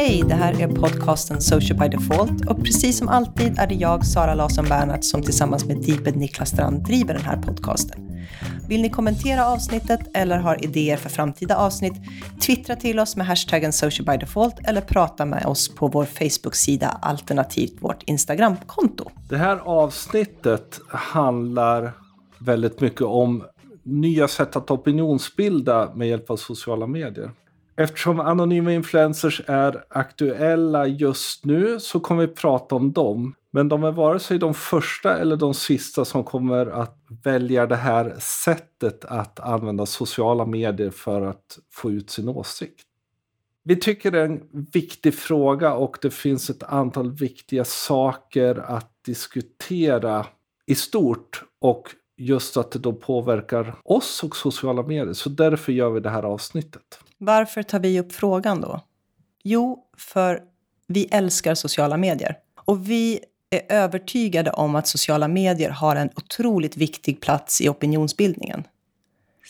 Hej, det här är podcasten Social by Default och precis som alltid är det jag, Sara Larsson Bernhardt, som tillsammans med Deeped Niklas Strand driver den här podcasten. Vill ni kommentera avsnittet eller har idéer för framtida avsnitt? Twittra till oss med hashtaggen Social by Default eller prata med oss på vår Facebook-sida alternativt vårt Instagram-konto. Det här avsnittet handlar väldigt mycket om nya sätt att opinionsbilda med hjälp av sociala medier. Eftersom anonyma influencers är aktuella just nu så kommer vi prata om dem. Men de är vare sig de första eller de sista som kommer att välja det här sättet att använda sociala medier för att få ut sin åsikt. Vi tycker det är en viktig fråga och det finns ett antal viktiga saker att diskutera i stort och just att det då påverkar oss och sociala medier. Så därför gör vi det här avsnittet. Varför tar vi upp frågan då? Jo, för vi älskar sociala medier. Och vi är övertygade om att sociala medier har en otroligt viktig plats i opinionsbildningen.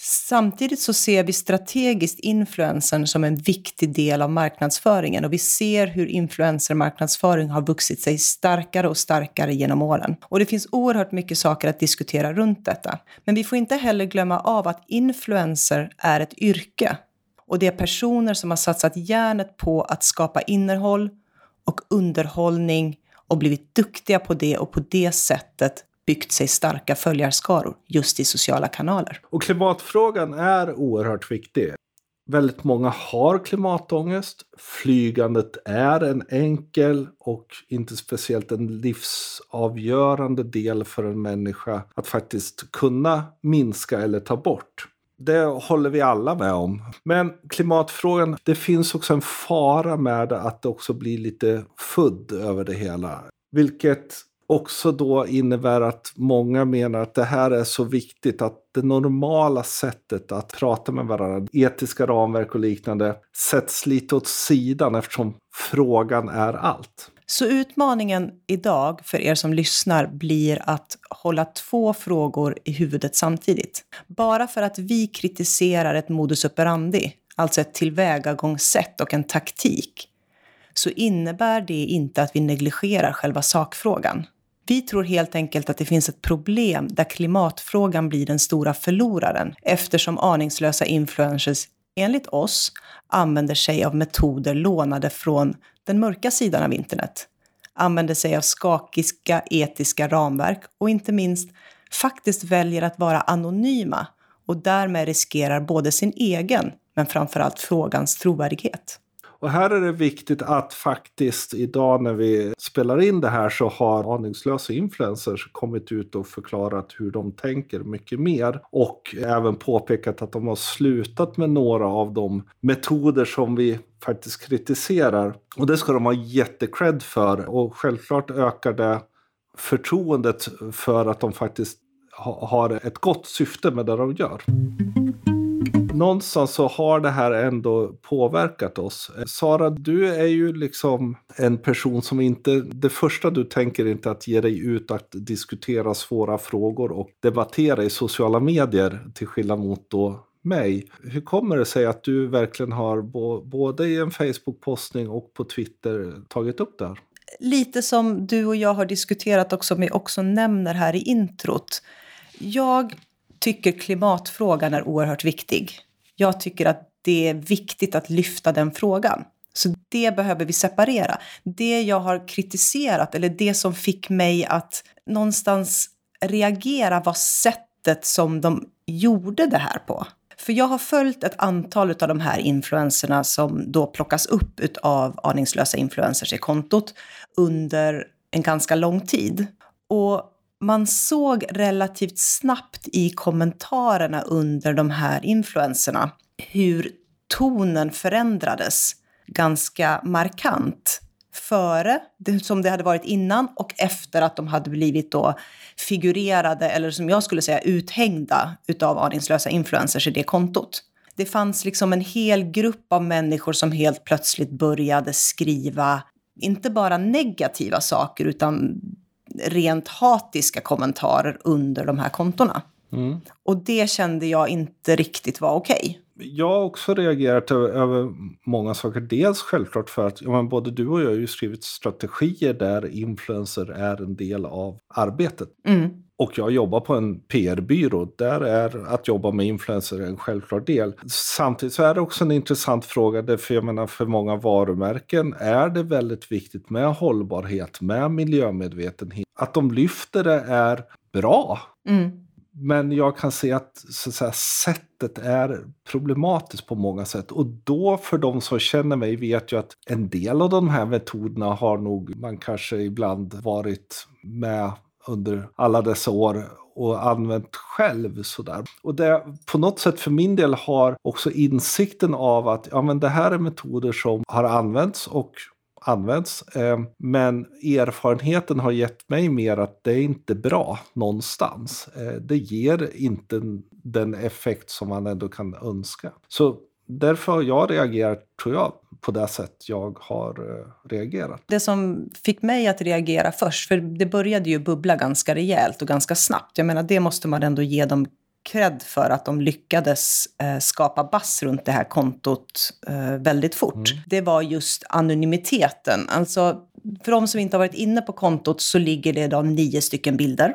Samtidigt så ser vi strategiskt influencern som en viktig del av marknadsföringen och vi ser hur influencermarknadsföring har vuxit sig starkare och starkare genom åren. Och det finns oerhört mycket saker att diskutera runt detta. Men vi får inte heller glömma av att influencer är ett yrke och det är personer som har satsat hjärnet på att skapa innehåll och underhållning och blivit duktiga på det och på det sättet byggt sig starka följarskaror just i sociala kanaler. Och klimatfrågan är oerhört viktig. Väldigt många har klimatångest. Flygandet är en enkel och inte speciellt en livsavgörande del för en människa att faktiskt kunna minska eller ta bort. Det håller vi alla med om. Men klimatfrågan, det finns också en fara med att det också blir lite fudd över det hela. Vilket också då innebär att många menar att det här är så viktigt att det normala sättet att prata med varandra, etiska ramverk och liknande, sätts lite åt sidan eftersom frågan är allt. Så utmaningen idag för er som lyssnar blir att hålla två frågor i huvudet samtidigt. Bara för att vi kritiserar ett modus operandi, alltså ett tillvägagångssätt och en taktik, så innebär det inte att vi negligerar själva sakfrågan. Vi tror helt enkelt att det finns ett problem där klimatfrågan blir den stora förloraren eftersom aningslösa influencers, enligt oss, använder sig av metoder lånade från den mörka sidan av internet, använder sig av skakiska etiska ramverk och inte minst faktiskt väljer att vara anonyma och därmed riskerar både sin egen men framförallt frågans trovärdighet. Och här är det viktigt att faktiskt idag när vi spelar in det här så har aningslösa influencers kommit ut och förklarat hur de tänker mycket mer. Och även påpekat att de har slutat med några av de metoder som vi faktiskt kritiserar. Och det ska de ha jättecred för. Och självklart ökar det förtroendet för att de faktiskt har ett gott syfte med det de gör någonstans så har det här ändå påverkat oss. Eh, Sara, du är ju liksom en person som inte, det första du tänker inte att ge dig ut att diskutera svåra frågor och debattera i sociala medier till skillnad mot då mig. Hur kommer det sig att du verkligen har både i en Facebook-postning och på Twitter tagit upp det här? Lite som du och jag har diskuterat men som vi också nämner här i introt. Jag tycker klimatfrågan är oerhört viktig. Jag tycker att det är viktigt att lyfta den frågan. Så det behöver vi separera. Det jag har kritiserat, eller det som fick mig att någonstans reagera var sättet som de gjorde det här på. För jag har följt ett antal av de här influenserna som då plockas upp av aningslösa influencers i kontot under en ganska lång tid. Och man såg relativt snabbt i kommentarerna under de här influenserna hur tonen förändrades ganska markant. Före, som det hade varit innan, och efter att de hade blivit då figurerade, eller som jag skulle säga uthängda, utav aningslösa influencers i det kontot. Det fanns liksom en hel grupp av människor som helt plötsligt började skriva, inte bara negativa saker, utan rent hatiska kommentarer under de här kontona. Mm. Och det kände jag inte riktigt var okej. Okay. Jag har också reagerat över många saker. Dels självklart för att ja, men både du och jag har ju skrivit strategier där influencer är en del av arbetet. Mm. Och jag jobbar på en PR-byrå. Där är att jobba med influencer en självklar del. Samtidigt så är det också en intressant fråga. Därför jag menar för många varumärken är det väldigt viktigt med hållbarhet, med miljömedvetenhet. Att de lyfter det är bra. Mm. Men jag kan se att, så att säga, sättet är problematiskt på många sätt. Och då för de som känner mig vet ju att en del av de här metoderna har nog man kanske ibland varit med under alla dessa år och använt själv. Sådär. Och det på något sätt för min del har också insikten av att ja, men det här är metoder som har använts och används. Eh, men erfarenheten har gett mig mer att det är inte bra någonstans. Eh, det ger inte den effekt som man ändå kan önska. Så därför har jag reagerat, tror jag, på det sätt jag har eh, reagerat. Det som fick mig att reagera först, för det började ju bubbla ganska rejält och ganska snabbt. Jag menar, det måste man ändå ge dem cred för att de lyckades eh, skapa bass runt det här kontot eh, väldigt fort. Mm. Det var just anonymiteten. Alltså, för de som inte har varit inne på kontot så ligger det idag nio stycken bilder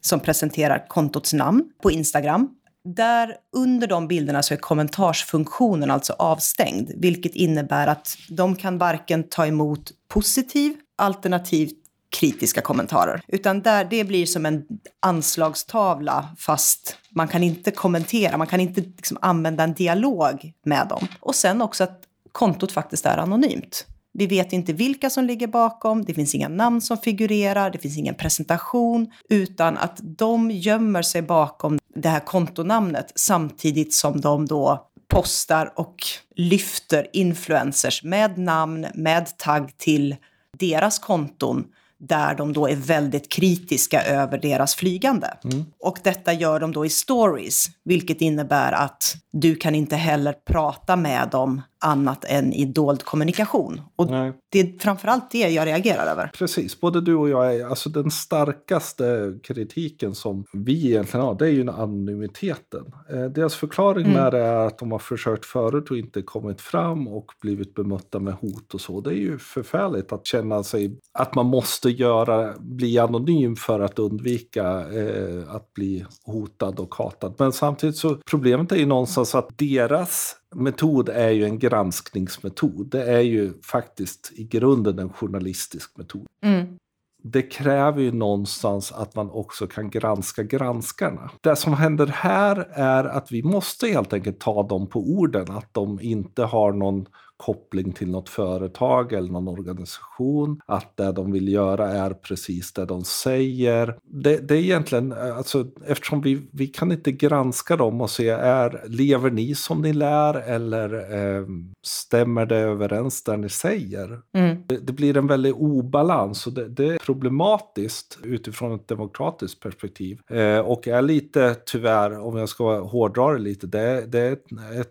som presenterar kontots namn på Instagram. Där under de bilderna så är kommentarsfunktionen alltså avstängd, vilket innebär att de kan varken ta emot positiv alternativt kritiska kommentarer. Utan där, det blir som en anslagstavla fast man kan inte kommentera, man kan inte liksom använda en dialog med dem. Och sen också att kontot faktiskt är anonymt. Vi vet inte vilka som ligger bakom, det finns inga namn som figurerar, det finns ingen presentation, utan att de gömmer sig bakom det här kontonamnet samtidigt som de då postar och lyfter influencers med namn, med tagg till deras konton där de då är väldigt kritiska över deras flygande. Mm. Och detta gör de då i stories, vilket innebär att du kan inte heller prata med dem annat än i dold kommunikation. Och Nej. det är framförallt det jag reagerar över. Precis, både du och jag är, alltså den starkaste kritiken som vi egentligen har, det är ju anonymiteten. Eh, deras förklaring mm. med det är att de har försökt förut och inte kommit fram och blivit bemötta med hot och så. Det är ju förfärligt att känna sig, att man måste göra, bli anonym för att undvika eh, att bli hotad och hatad. Men samtidigt så, problemet är ju någonstans att deras metod är ju en granskningsmetod. Det är ju faktiskt i grunden en journalistisk metod. Mm. Det kräver ju någonstans att man också kan granska granskarna. Det som händer här är att vi måste helt enkelt ta dem på orden, att de inte har någon koppling till något företag eller någon organisation. Att det de vill göra är precis det de säger. Det, det är egentligen, alltså, eftersom vi, vi kan inte granska dem och se, är, lever ni som ni lär eller eh, stämmer det överens där ni säger? Mm. Det, det, blir en väldig obalans och det, det, är problematiskt utifrån ett demokratiskt perspektiv. Eh, och är lite, tyvärr, om jag ska hårdra det lite, det, det är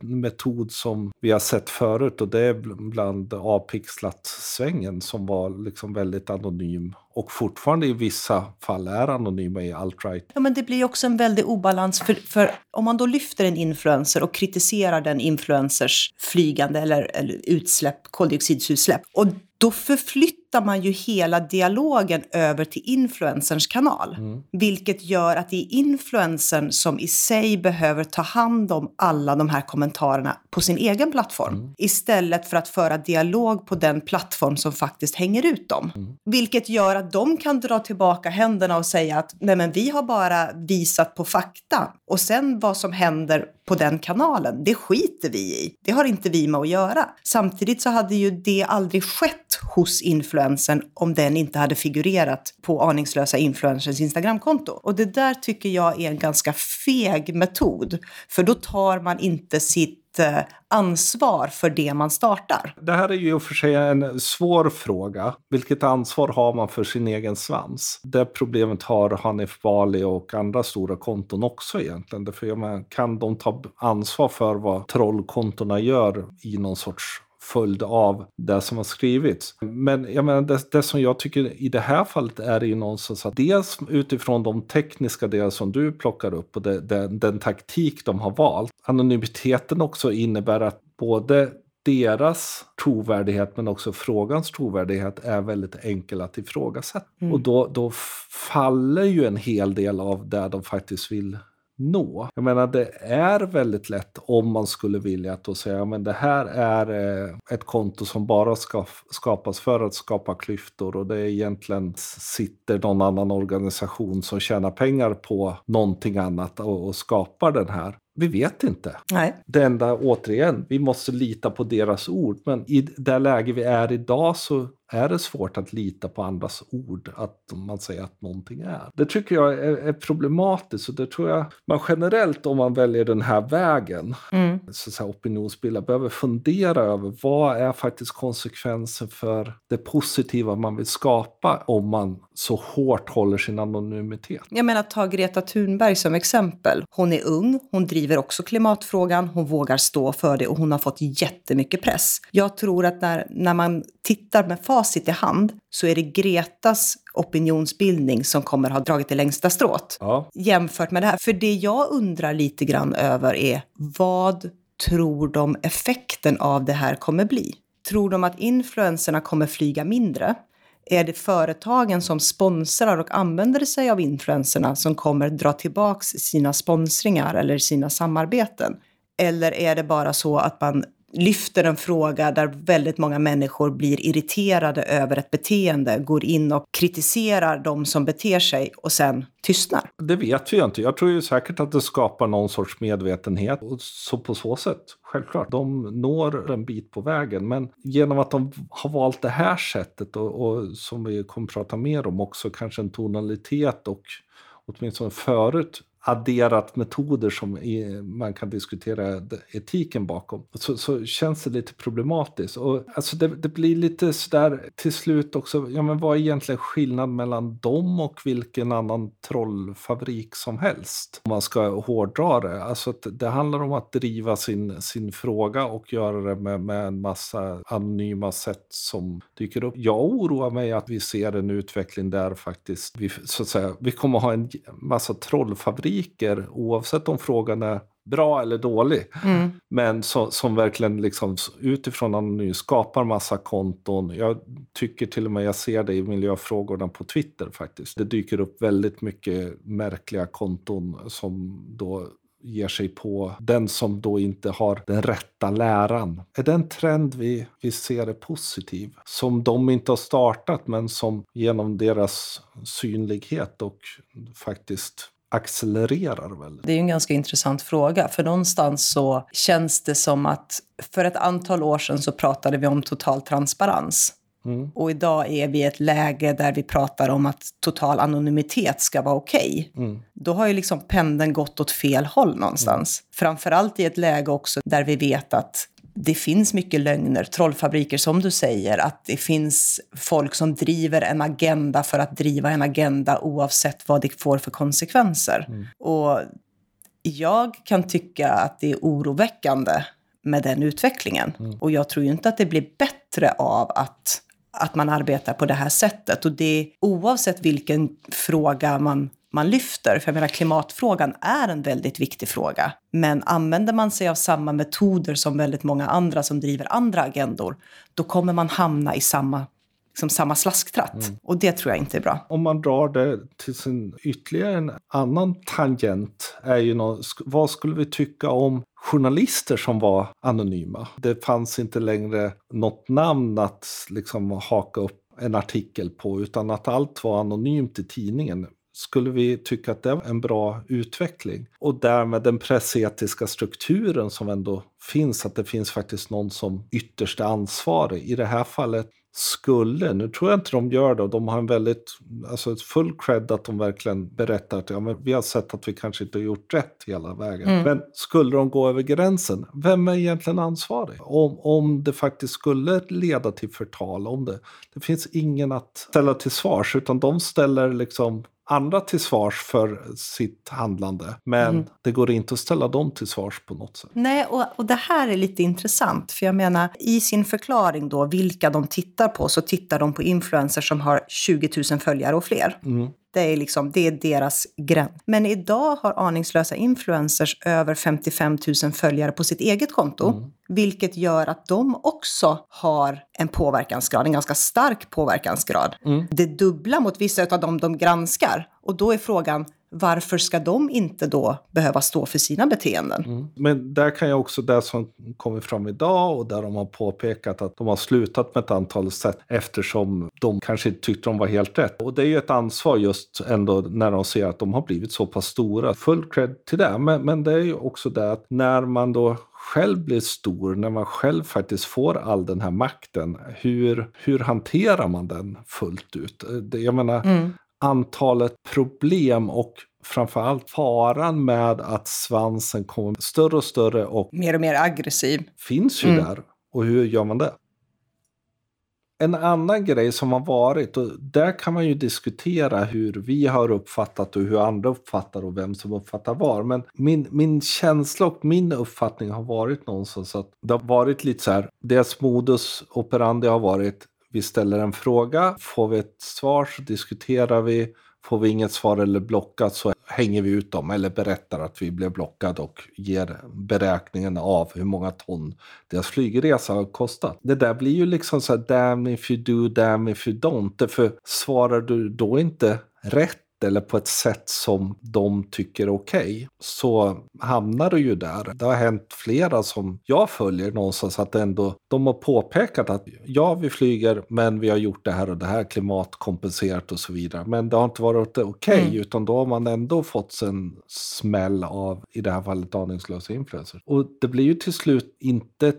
en metod som vi har sett förut och det är bland avpixlat-svängen som var liksom väldigt anonym och fortfarande i vissa fall är anonyma i alt-right. Ja, men det blir också en väldig obalans. För, för om man då lyfter en influencer och kritiserar den influencers flygande eller, eller utsläpp, koldioxidutsläpp och då förflyttar man ju hela dialogen över till influencerns kanal. Mm. Vilket gör att det är influencern som i sig behöver ta hand om alla de här kommentarerna på sin egen plattform. Mm. Istället för att föra dialog på den plattform som faktiskt hänger ut dem. Mm. Vilket gör att de kan dra tillbaka händerna och säga att nej men vi har bara visat på fakta. Och sen vad som händer på den kanalen, det skiter vi i. Det har inte vi med att göra. Samtidigt så hade ju det aldrig skett hos influensen om den inte hade figurerat på aningslösa influencers Instagramkonto. Och det där tycker jag är en ganska feg metod. För då tar man inte sitt eh, ansvar för det man startar. Det här är ju för sig en svår fråga. Vilket ansvar har man för sin egen svans? Det problemet har Hanif Bali och andra stora konton också egentligen. Därför man, kan de ta ansvar för vad trollkontona gör i någon sorts följd av det som har skrivits. Men jag menar, det, det, som jag tycker i det här fallet är det ju någonstans att dels utifrån de tekniska delar som du plockar upp och det, det, den taktik de har valt, anonymiteten också innebär att både deras trovärdighet men också frågans trovärdighet är väldigt enkel att ifrågasätta. Mm. Och då, då faller ju en hel del av det de faktiskt vill nå. Jag menar det är väldigt lätt om man skulle vilja att då säga men det här är eh, ett konto som bara ska skapas för att skapa klyftor och det är egentligen sitter någon annan organisation som tjänar pengar på någonting annat och, och skapar den här. Vi vet inte. Nej. Det enda, återigen, vi måste lita på deras ord. Men i det läge vi är idag så är det svårt att lita på andras ord, att man säger att någonting är. Det tycker jag är, är problematiskt och det tror jag man generellt om man väljer den här vägen, mm. så att säga, opinionsbilda, behöver fundera över vad är faktiskt konsekvensen för det positiva man vill skapa om man så hårt håller sin anonymitet. Jag menar, ta Greta Thunberg som exempel. Hon är ung, hon driver också klimatfrågan, hon vågar stå för det och hon har fått jättemycket press. Jag tror att när, när man tittar med facit i hand så är det Gretas opinionsbildning som kommer ha dragit det längsta strået ja. jämfört med det här. För det jag undrar lite grann över är vad tror de effekten av det här kommer bli? Tror de att influenserna kommer flyga mindre? Är det företagen som sponsrar och använder sig av influenserna som kommer dra tillbaks sina sponsringar eller sina samarbeten? Eller är det bara så att man lyfter en fråga där väldigt många människor blir irriterade över ett beteende, går in och kritiserar de som beter sig och sen tystnar? Det vet vi ju inte. Jag tror ju säkert att det skapar någon sorts medvetenhet. Och så på så sätt, självklart, de når en bit på vägen. Men genom att de har valt det här sättet och, och som vi kommer prata mer om också, kanske en tonalitet och åtminstone förut adderat metoder som man kan diskutera etiken bakom. Så, så känns det lite problematiskt. Och alltså det, det, blir lite sådär till slut också, ja men vad är egentligen skillnaden mellan dem och vilken annan trollfabrik som helst? Om man ska hårdra det. Alltså det handlar om att driva sin, sin fråga och göra det med, med en massa anonyma sätt som dyker upp. Jag oroar mig att vi ser en utveckling där faktiskt vi, så att säga, vi kommer ha en massa trollfabriker rubriker oavsett om frågan är bra eller dålig. Mm. Men så, som verkligen liksom utifrån anonym skapar massa konton. Jag tycker till och med jag ser det i miljöfrågorna på Twitter faktiskt. Det dyker upp väldigt mycket märkliga konton som då ger sig på den som då inte har den rätta läran. Är det en trend vi, vi ser är positiv? Som de inte har startat men som genom deras synlighet och faktiskt accelererar väl? Det är ju en ganska intressant fråga, för någonstans så känns det som att för ett antal år sedan så pratade vi om total transparens. Mm. Och idag är vi i ett läge där vi pratar om att total anonymitet ska vara okej. Okay. Mm. Då har ju liksom pendeln gått åt fel håll någonstans. Mm. Framförallt i ett läge också där vi vet att det finns mycket lögner, trollfabriker som du säger, att det finns folk som driver en agenda för att driva en agenda oavsett vad det får för konsekvenser. Mm. Och jag kan tycka att det är oroväckande med den utvecklingen. Mm. Och jag tror ju inte att det blir bättre av att, att man arbetar på det här sättet. Och det oavsett vilken fråga man man lyfter. För jag menar, klimatfrågan är en väldigt viktig fråga. Men använder man sig av samma metoder som väldigt många andra som driver andra agendor, då kommer man hamna i samma liksom samma slasktratt. Mm. Och det tror jag inte är bra. Om man drar det till sin ytterligare en annan tangent är ju något, vad skulle vi tycka om journalister som var anonyma? Det fanns inte längre något namn att liksom haka upp en artikel på utan att allt var anonymt i tidningen skulle vi tycka att det är en bra utveckling. Och därmed den pressetiska strukturen som ändå finns, att det finns faktiskt någon som ytterst är ansvarig. I det här fallet skulle, nu tror jag inte de gör det, de har en väldigt, alltså full cred att de verkligen berättar att ja, men vi har sett att vi kanske inte har gjort rätt hela vägen. Mm. Men skulle de gå över gränsen, vem är egentligen ansvarig? Om, om det faktiskt skulle leda till förtal, om det, det finns ingen att ställa till svars, utan de ställer liksom andra till svars för sitt handlande. Men mm. det går inte att ställa dem till svars på något sätt. Nej, och, och det här är lite intressant. För jag menar, i sin förklaring då, vilka de tittar på, så tittar de på influencers som har 20 000 följare och fler. Mm. Det är, liksom, det är deras gräns. Men idag har aningslösa influencers över 55 000 följare på sitt eget konto. Mm. Vilket gör att de också har en påverkansgrad, en ganska stark påverkansgrad. Mm. Det dubbla mot vissa av dem de granskar. Och då är frågan, varför ska de inte då behöva stå för sina beteenden? Mm. Men där kan jag också, det som kommer fram idag och där de har påpekat att de har slutat med ett antal sätt eftersom de kanske inte tyckte de var helt rätt. Och det är ju ett ansvar just ändå när de ser att de har blivit så pass stora. Full cred till det. Men, men det är ju också det att när man då själv blir stor, när man själv faktiskt får all den här makten, hur, hur hanterar man den fullt ut? Jag menar, mm antalet problem och framförallt faran med att svansen kommer större och större och mer och mer aggressiv finns ju mm. där. Och hur gör man det? En annan grej som har varit, och där kan man ju diskutera hur vi har uppfattat och hur andra uppfattar och vem som uppfattar var. Men min, min känsla och min uppfattning har varit någonstans att det har varit lite så här, deras modus operandi har varit vi ställer en fråga, får vi ett svar så diskuterar vi. Får vi inget svar eller blockat så hänger vi ut dem eller berättar att vi blev blockade och ger beräkningen av hur många ton deras flygresa har kostat. Det där blir ju liksom så här damn if you do, damn if you don't. För svarar du då inte rätt eller på ett sätt som de tycker är okej, okay, så hamnar du ju där. Det har hänt flera som jag följer någonstans att ändå de har påpekat att ja, vi flyger, men vi har gjort det här och det här klimatkompenserat och så vidare. Men det har inte varit okej, okay, mm. utan då har man ändå fått en smäll av, i det här fallet, aningslösa influencers. Och det blir ju till slut inte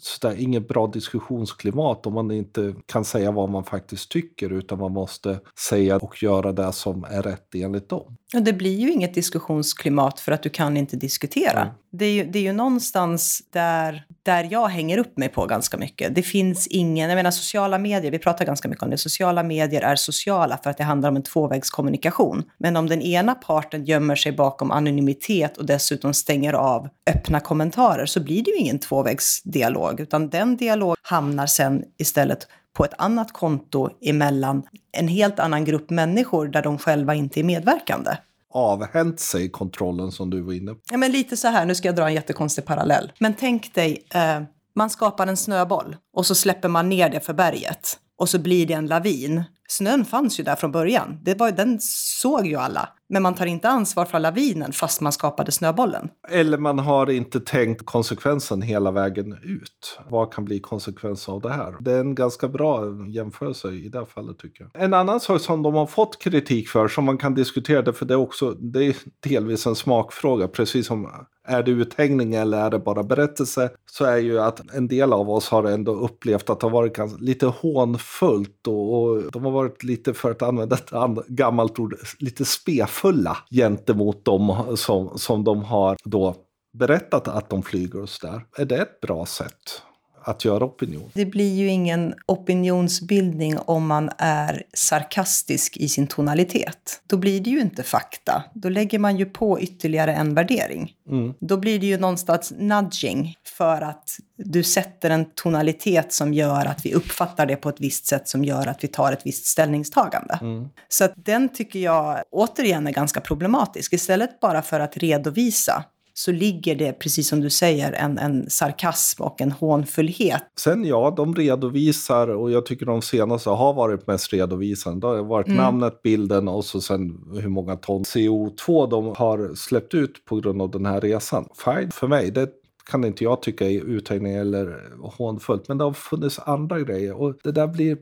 sådär, inget bra diskussionsklimat om man inte kan säga vad man faktiskt tycker utan man måste säga och göra det som är rätt enligt dem. Och det blir ju inget diskussionsklimat för att du kan inte diskutera. Mm. Det, är ju, det är ju någonstans där, där jag hänger upp mig på ganska mycket. Det finns ingen, jag menar sociala medier, vi pratar ganska mycket om det, sociala medier är sociala för att det handlar om en tvåvägskommunikation. Men om den ena parten gömmer sig bakom anonymitet och dessutom stänger av öppna kommentarer så blir det ju ingen tvåvägsdialog, utan den dialog hamnar sen istället på ett annat konto emellan en helt annan grupp människor där de själva inte är medverkande. Avhänt sig kontrollen som du var inne på. Ja, men lite så här, nu ska jag dra en jättekonstig parallell. Men tänk dig, eh, man skapar en snöboll och så släpper man ner det för berget och så blir det en lavin. Snön fanns ju där från början. Det var, den såg ju alla. Men man tar inte ansvar för lavinen fast man skapade snöbollen. Eller man har inte tänkt konsekvensen hela vägen ut. Vad kan bli konsekvensen av det här? Det är en ganska bra jämförelse i det fallet tycker jag. En annan sak som de har fått kritik för som man kan diskutera, det, för det är också det är delvis en smakfråga, precis som är det uthängning eller är det bara berättelse? Så är ju att en del av oss har ändå upplevt att det har varit ganska, lite hånfullt och, och de har varit lite, för att använda ett gammalt ord, lite spefulla gentemot dem som, som de har då berättat att de flyger och sådär. Är det ett bra sätt? Att göra opinion. Det blir ju ingen opinionsbildning om man är sarkastisk i sin tonalitet. Då blir det ju inte fakta. Då lägger man ju på ytterligare en värdering. Mm. Då blir det ju någonstans nudging för att du sätter en tonalitet som gör att vi uppfattar det på ett visst sätt som gör att vi tar ett visst ställningstagande. Mm. Så att den tycker jag återigen är ganska problematisk. Istället bara för att redovisa så ligger det, precis som du säger, en, en sarkasm och en hånfullhet. Sen ja, de redovisar och jag tycker de senaste har varit mest redovisande. Det har varit mm. namnet, bilden och så sen hur många ton CO2 de har släppt ut på grund av den här resan. Fine för mig, det kan inte jag tycka är uthängning eller hånfullt. Men det har funnits andra grejer. Och det där blir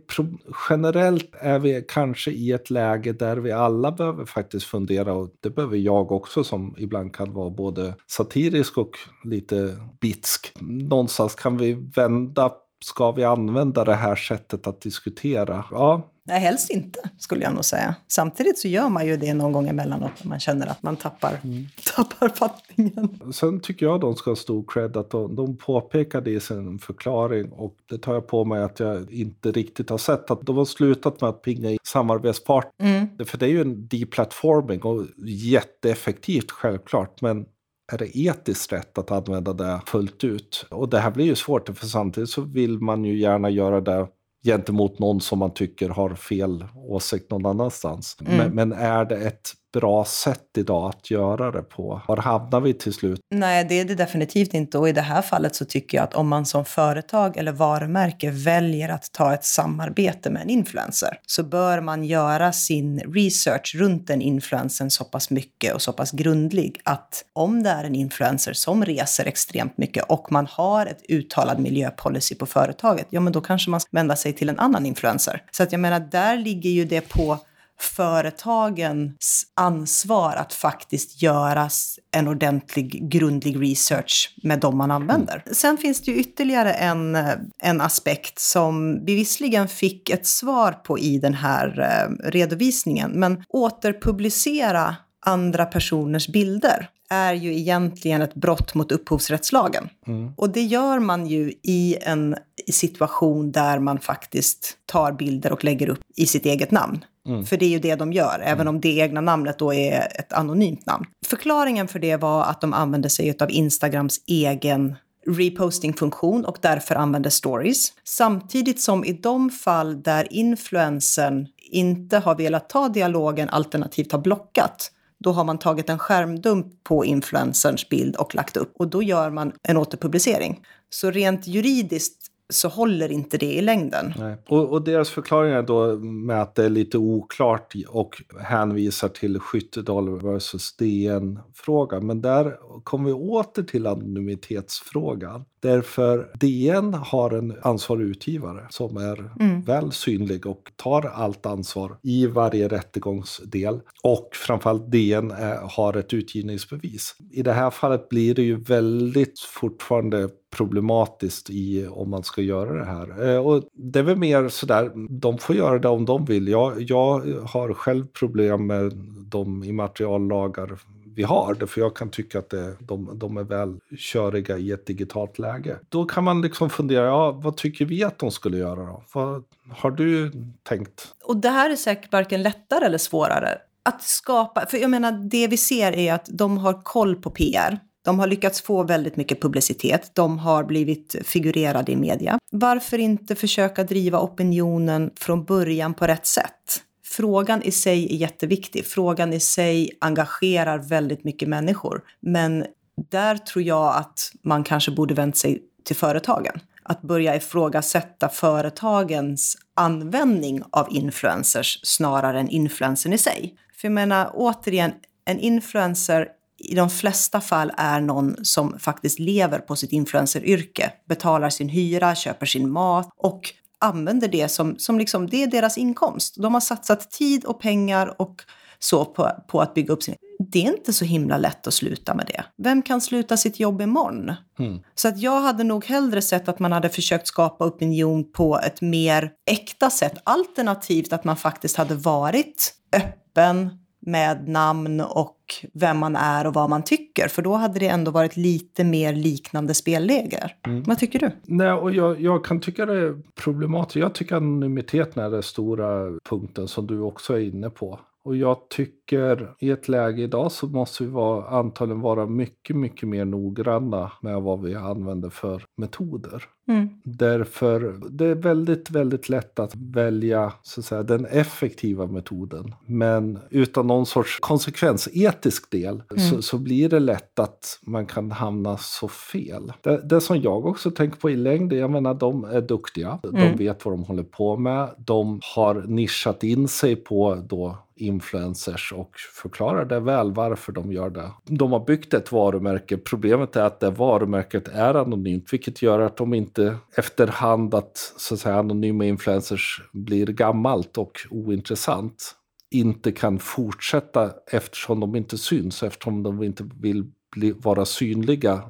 generellt är vi kanske i ett läge där vi alla behöver faktiskt fundera. Och det behöver jag också som ibland kan vara både satirisk och lite bitsk. Någonstans kan vi vända ska vi använda det här sättet att diskutera? Ja. Nej, helst inte, skulle jag nog säga. Samtidigt så gör man ju det någon gång emellanåt när man känner att man tappar, mm. tappar fattningen. Sen tycker jag de ska ha stor cred att de, de påpekade i sin förklaring och det tar jag på mig att jag inte riktigt har sett att de har slutat med att pinga i samarbetspartner. Mm. För det är ju en deplatforming och jätteeffektivt självklart men är det etiskt rätt att använda det fullt ut? Och det här blir ju svårt, för samtidigt så vill man ju gärna göra det gentemot någon som man tycker har fel åsikt någon annanstans. Mm. Men, men är det ett bra sätt idag att göra det på? Var hamnar vi till slut? Nej, det är det definitivt inte. Och i det här fallet så tycker jag att om man som företag eller varumärke väljer att ta ett samarbete med en influencer så bör man göra sin research runt den influencern så pass mycket och så pass grundlig att om det är en influencer som reser extremt mycket och man har ett uttalad miljöpolicy på företaget, ja men då kanske man ska vända sig till en annan influencer. Så att jag menar, där ligger ju det på företagens ansvar att faktiskt göra en ordentlig, grundlig research med de man använder. Mm. Sen finns det ju ytterligare en, en aspekt som vi visserligen fick ett svar på i den här eh, redovisningen, men återpublicera andra personers bilder är ju egentligen ett brott mot upphovsrättslagen. Mm. Och det gör man ju i en situation där man faktiskt tar bilder och lägger upp i sitt eget namn. Mm. För det är ju det de gör, även om det egna namnet då är ett anonymt namn. Förklaringen för det var att de använde sig av Instagrams egen reposting-funktion och därför använde stories. Samtidigt som i de fall där influensen inte har velat ta dialogen alternativt har blockat då har man tagit en skärmdump på influencerns bild och lagt upp och då gör man en återpublicering. Så rent juridiskt så håller inte det i längden. Nej. Och, och, deras förklaring är då med att det är lite oklart och hänvisar till Skyttedal versus DN-frågan. Men där kommer vi åter till anonymitetsfrågan. Därför DN har en ansvarig utgivare som är mm. väl synlig och tar allt ansvar i varje rättegångsdel. Och framförallt DN är, har ett utgivningsbevis. I det här fallet blir det ju väldigt fortfarande problematiskt i om man ska göra det här. Eh, och det är väl mer sådär, de får göra det om de vill. Jag, jag har själv problem med de immateriallagar vi har. För jag kan tycka att det, de, de är väl köriga i ett digitalt läge. Då kan man liksom fundera, ja, vad tycker vi att de skulle göra då? Vad har du tänkt? Och det här är säkert varken lättare eller svårare. Att skapa, för jag menar det vi ser är att de har koll på PR. De har lyckats få väldigt mycket publicitet. De har blivit figurerade i media. Varför inte försöka driva opinionen från början på rätt sätt? Frågan i sig är jätteviktig. Frågan i sig engagerar väldigt mycket människor. Men där tror jag att man kanske borde vänt sig till företagen. Att börja ifrågasätta företagens användning av influencers snarare än influencern i sig. För jag menar, återigen, en influencer i de flesta fall är någon som faktiskt lever på sitt influenceryrke, betalar sin hyra, köper sin mat och använder det som, som liksom, det är deras inkomst. De har satsat tid och pengar och så på, på att bygga upp sin... Det är inte så himla lätt att sluta med det. Vem kan sluta sitt jobb imorgon? Mm. Så att jag hade nog hellre sett att man hade försökt skapa opinion på ett mer äkta sätt. Alternativt att man faktiskt hade varit öppen, med namn och vem man är och vad man tycker. För då hade det ändå varit lite mer liknande spelregler. Mm. Vad tycker du? Nej, och jag, jag, kan tycka det är problematiskt. Jag tycker anonymiteten är den stora punkten som du också är inne på. Och jag tycker i ett läge idag så måste vi vara, antagligen vara mycket, mycket mer noggranna med vad vi använder för metoder. Mm. Därför det är väldigt, väldigt lätt att välja så att säga, den effektiva metoden. Men utan någon sorts konsekvensetisk del mm. så, så, blir det lätt att man kan hamna så fel. Det, det som jag också tänker på i längden, jag menar de är duktiga, mm. de vet vad de håller på med, de har nischat in sig på då influencers och förklarar det väl varför de gör det. De har byggt ett varumärke. Problemet är att det varumärket är anonymt, vilket gör att de inte efterhand att, så att säga, anonyma influencers blir gammalt och ointressant inte kan fortsätta eftersom de inte syns, eftersom de inte vill bli, vara synliga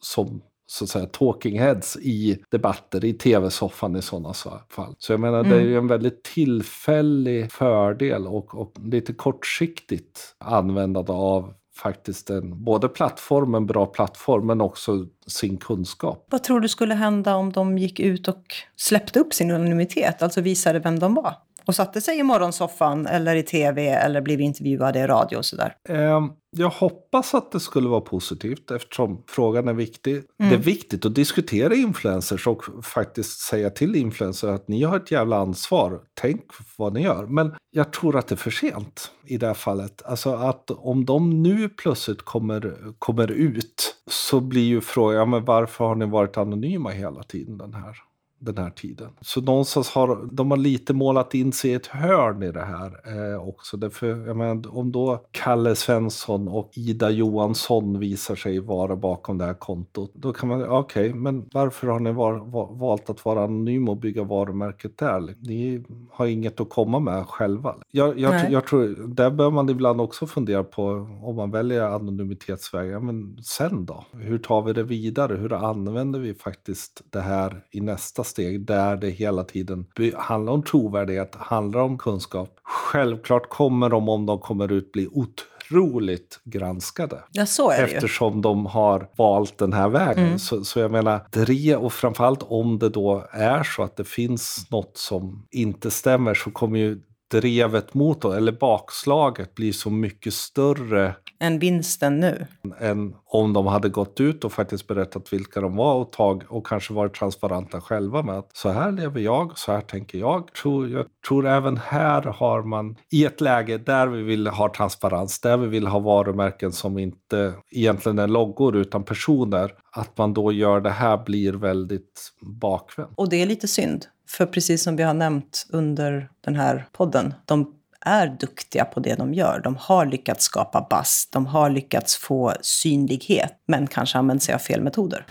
som så att säga talking heads i debatter i tv-soffan i sådana fall. Så jag menar, mm. det är ju en väldigt tillfällig fördel och, och lite kortsiktigt användande av faktiskt en både plattform, en bra plattform, men också sin kunskap. Vad tror du skulle hända om de gick ut och släppte upp sin anonymitet, alltså visade vem de var? Och satte sig i morgonsoffan eller i tv eller blev intervjuade i radio och sådär? Eh, jag hoppas att det skulle vara positivt eftersom frågan är viktig. Mm. Det är viktigt att diskutera influencers och faktiskt säga till influencers att ni har ett jävla ansvar. Tänk vad ni gör. Men jag tror att det är för sent i det här fallet. Alltså att om de nu plötsligt kommer, kommer ut så blir ju frågan, men varför har ni varit anonyma hela tiden den här den här tiden. Så någonstans har de har lite målat in sig i ett hörn i det här eh, också. Därför, jag menar, om då Kalle Svensson och Ida Johansson visar sig vara bakom det här kontot, då kan man, okej, okay, men varför har ni var, var, valt att vara anonym och bygga varumärket där? Ni har inget att komma med själva. Jag, jag, jag tror, där bör man ibland också fundera på om man väljer anonymitetsvägen, men sen då? Hur tar vi det vidare? Hur använder vi faktiskt det här i nästa steg där det hela tiden handlar om trovärdighet, handlar om kunskap. Självklart kommer de, om de kommer ut, bli otroligt granskade. Ja, så är det Eftersom ju. de har valt den här vägen. Mm. Så, så jag menar, det, och framförallt om det då är så att det finns något som inte stämmer så kommer ju drevet mot, eller bakslaget, bli så mycket större än vinsten nu. Än om de hade gått ut och faktiskt berättat vilka de var och, tag, och kanske varit transparenta själva med att så här lever jag, så här tänker jag. Tror, jag tror även här har man i ett läge där vi vill ha transparens, där vi vill ha varumärken som inte egentligen är loggor utan personer, att man då gör det här blir väldigt bakvänt. Och det är lite synd. För precis som vi har nämnt under den här podden, de är duktiga på det de gör. De har lyckats skapa bass, de har lyckats få synlighet, men kanske använt sig av fel metoder.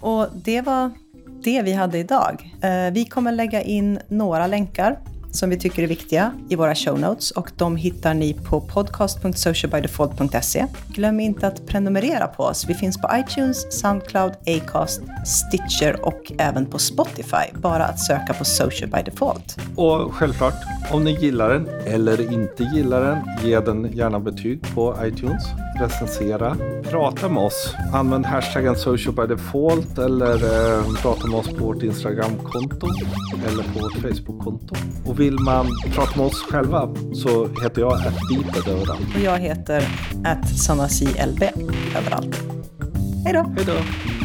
Och det var det vi hade idag. Eh, vi kommer lägga in några länkar som vi tycker är viktiga i våra show notes och de hittar ni på podcast.socialbydefault.se. Glöm inte att prenumerera på oss. Vi finns på iTunes, Soundcloud, Acast, Stitcher och även på Spotify. Bara att söka på Social by Default. Och självklart, om ni gillar den eller inte gillar den, ge den gärna betyg på iTunes. Recensera. Prata med oss. Använd hashtaggen social by default eller eh, prata med oss på vårt Instagramkonto eller på vårt Facebookkonto. Och vill man prata med oss själva så heter jag attbeeped överallt. Och jag heter att överallt. Hej då! Hej då!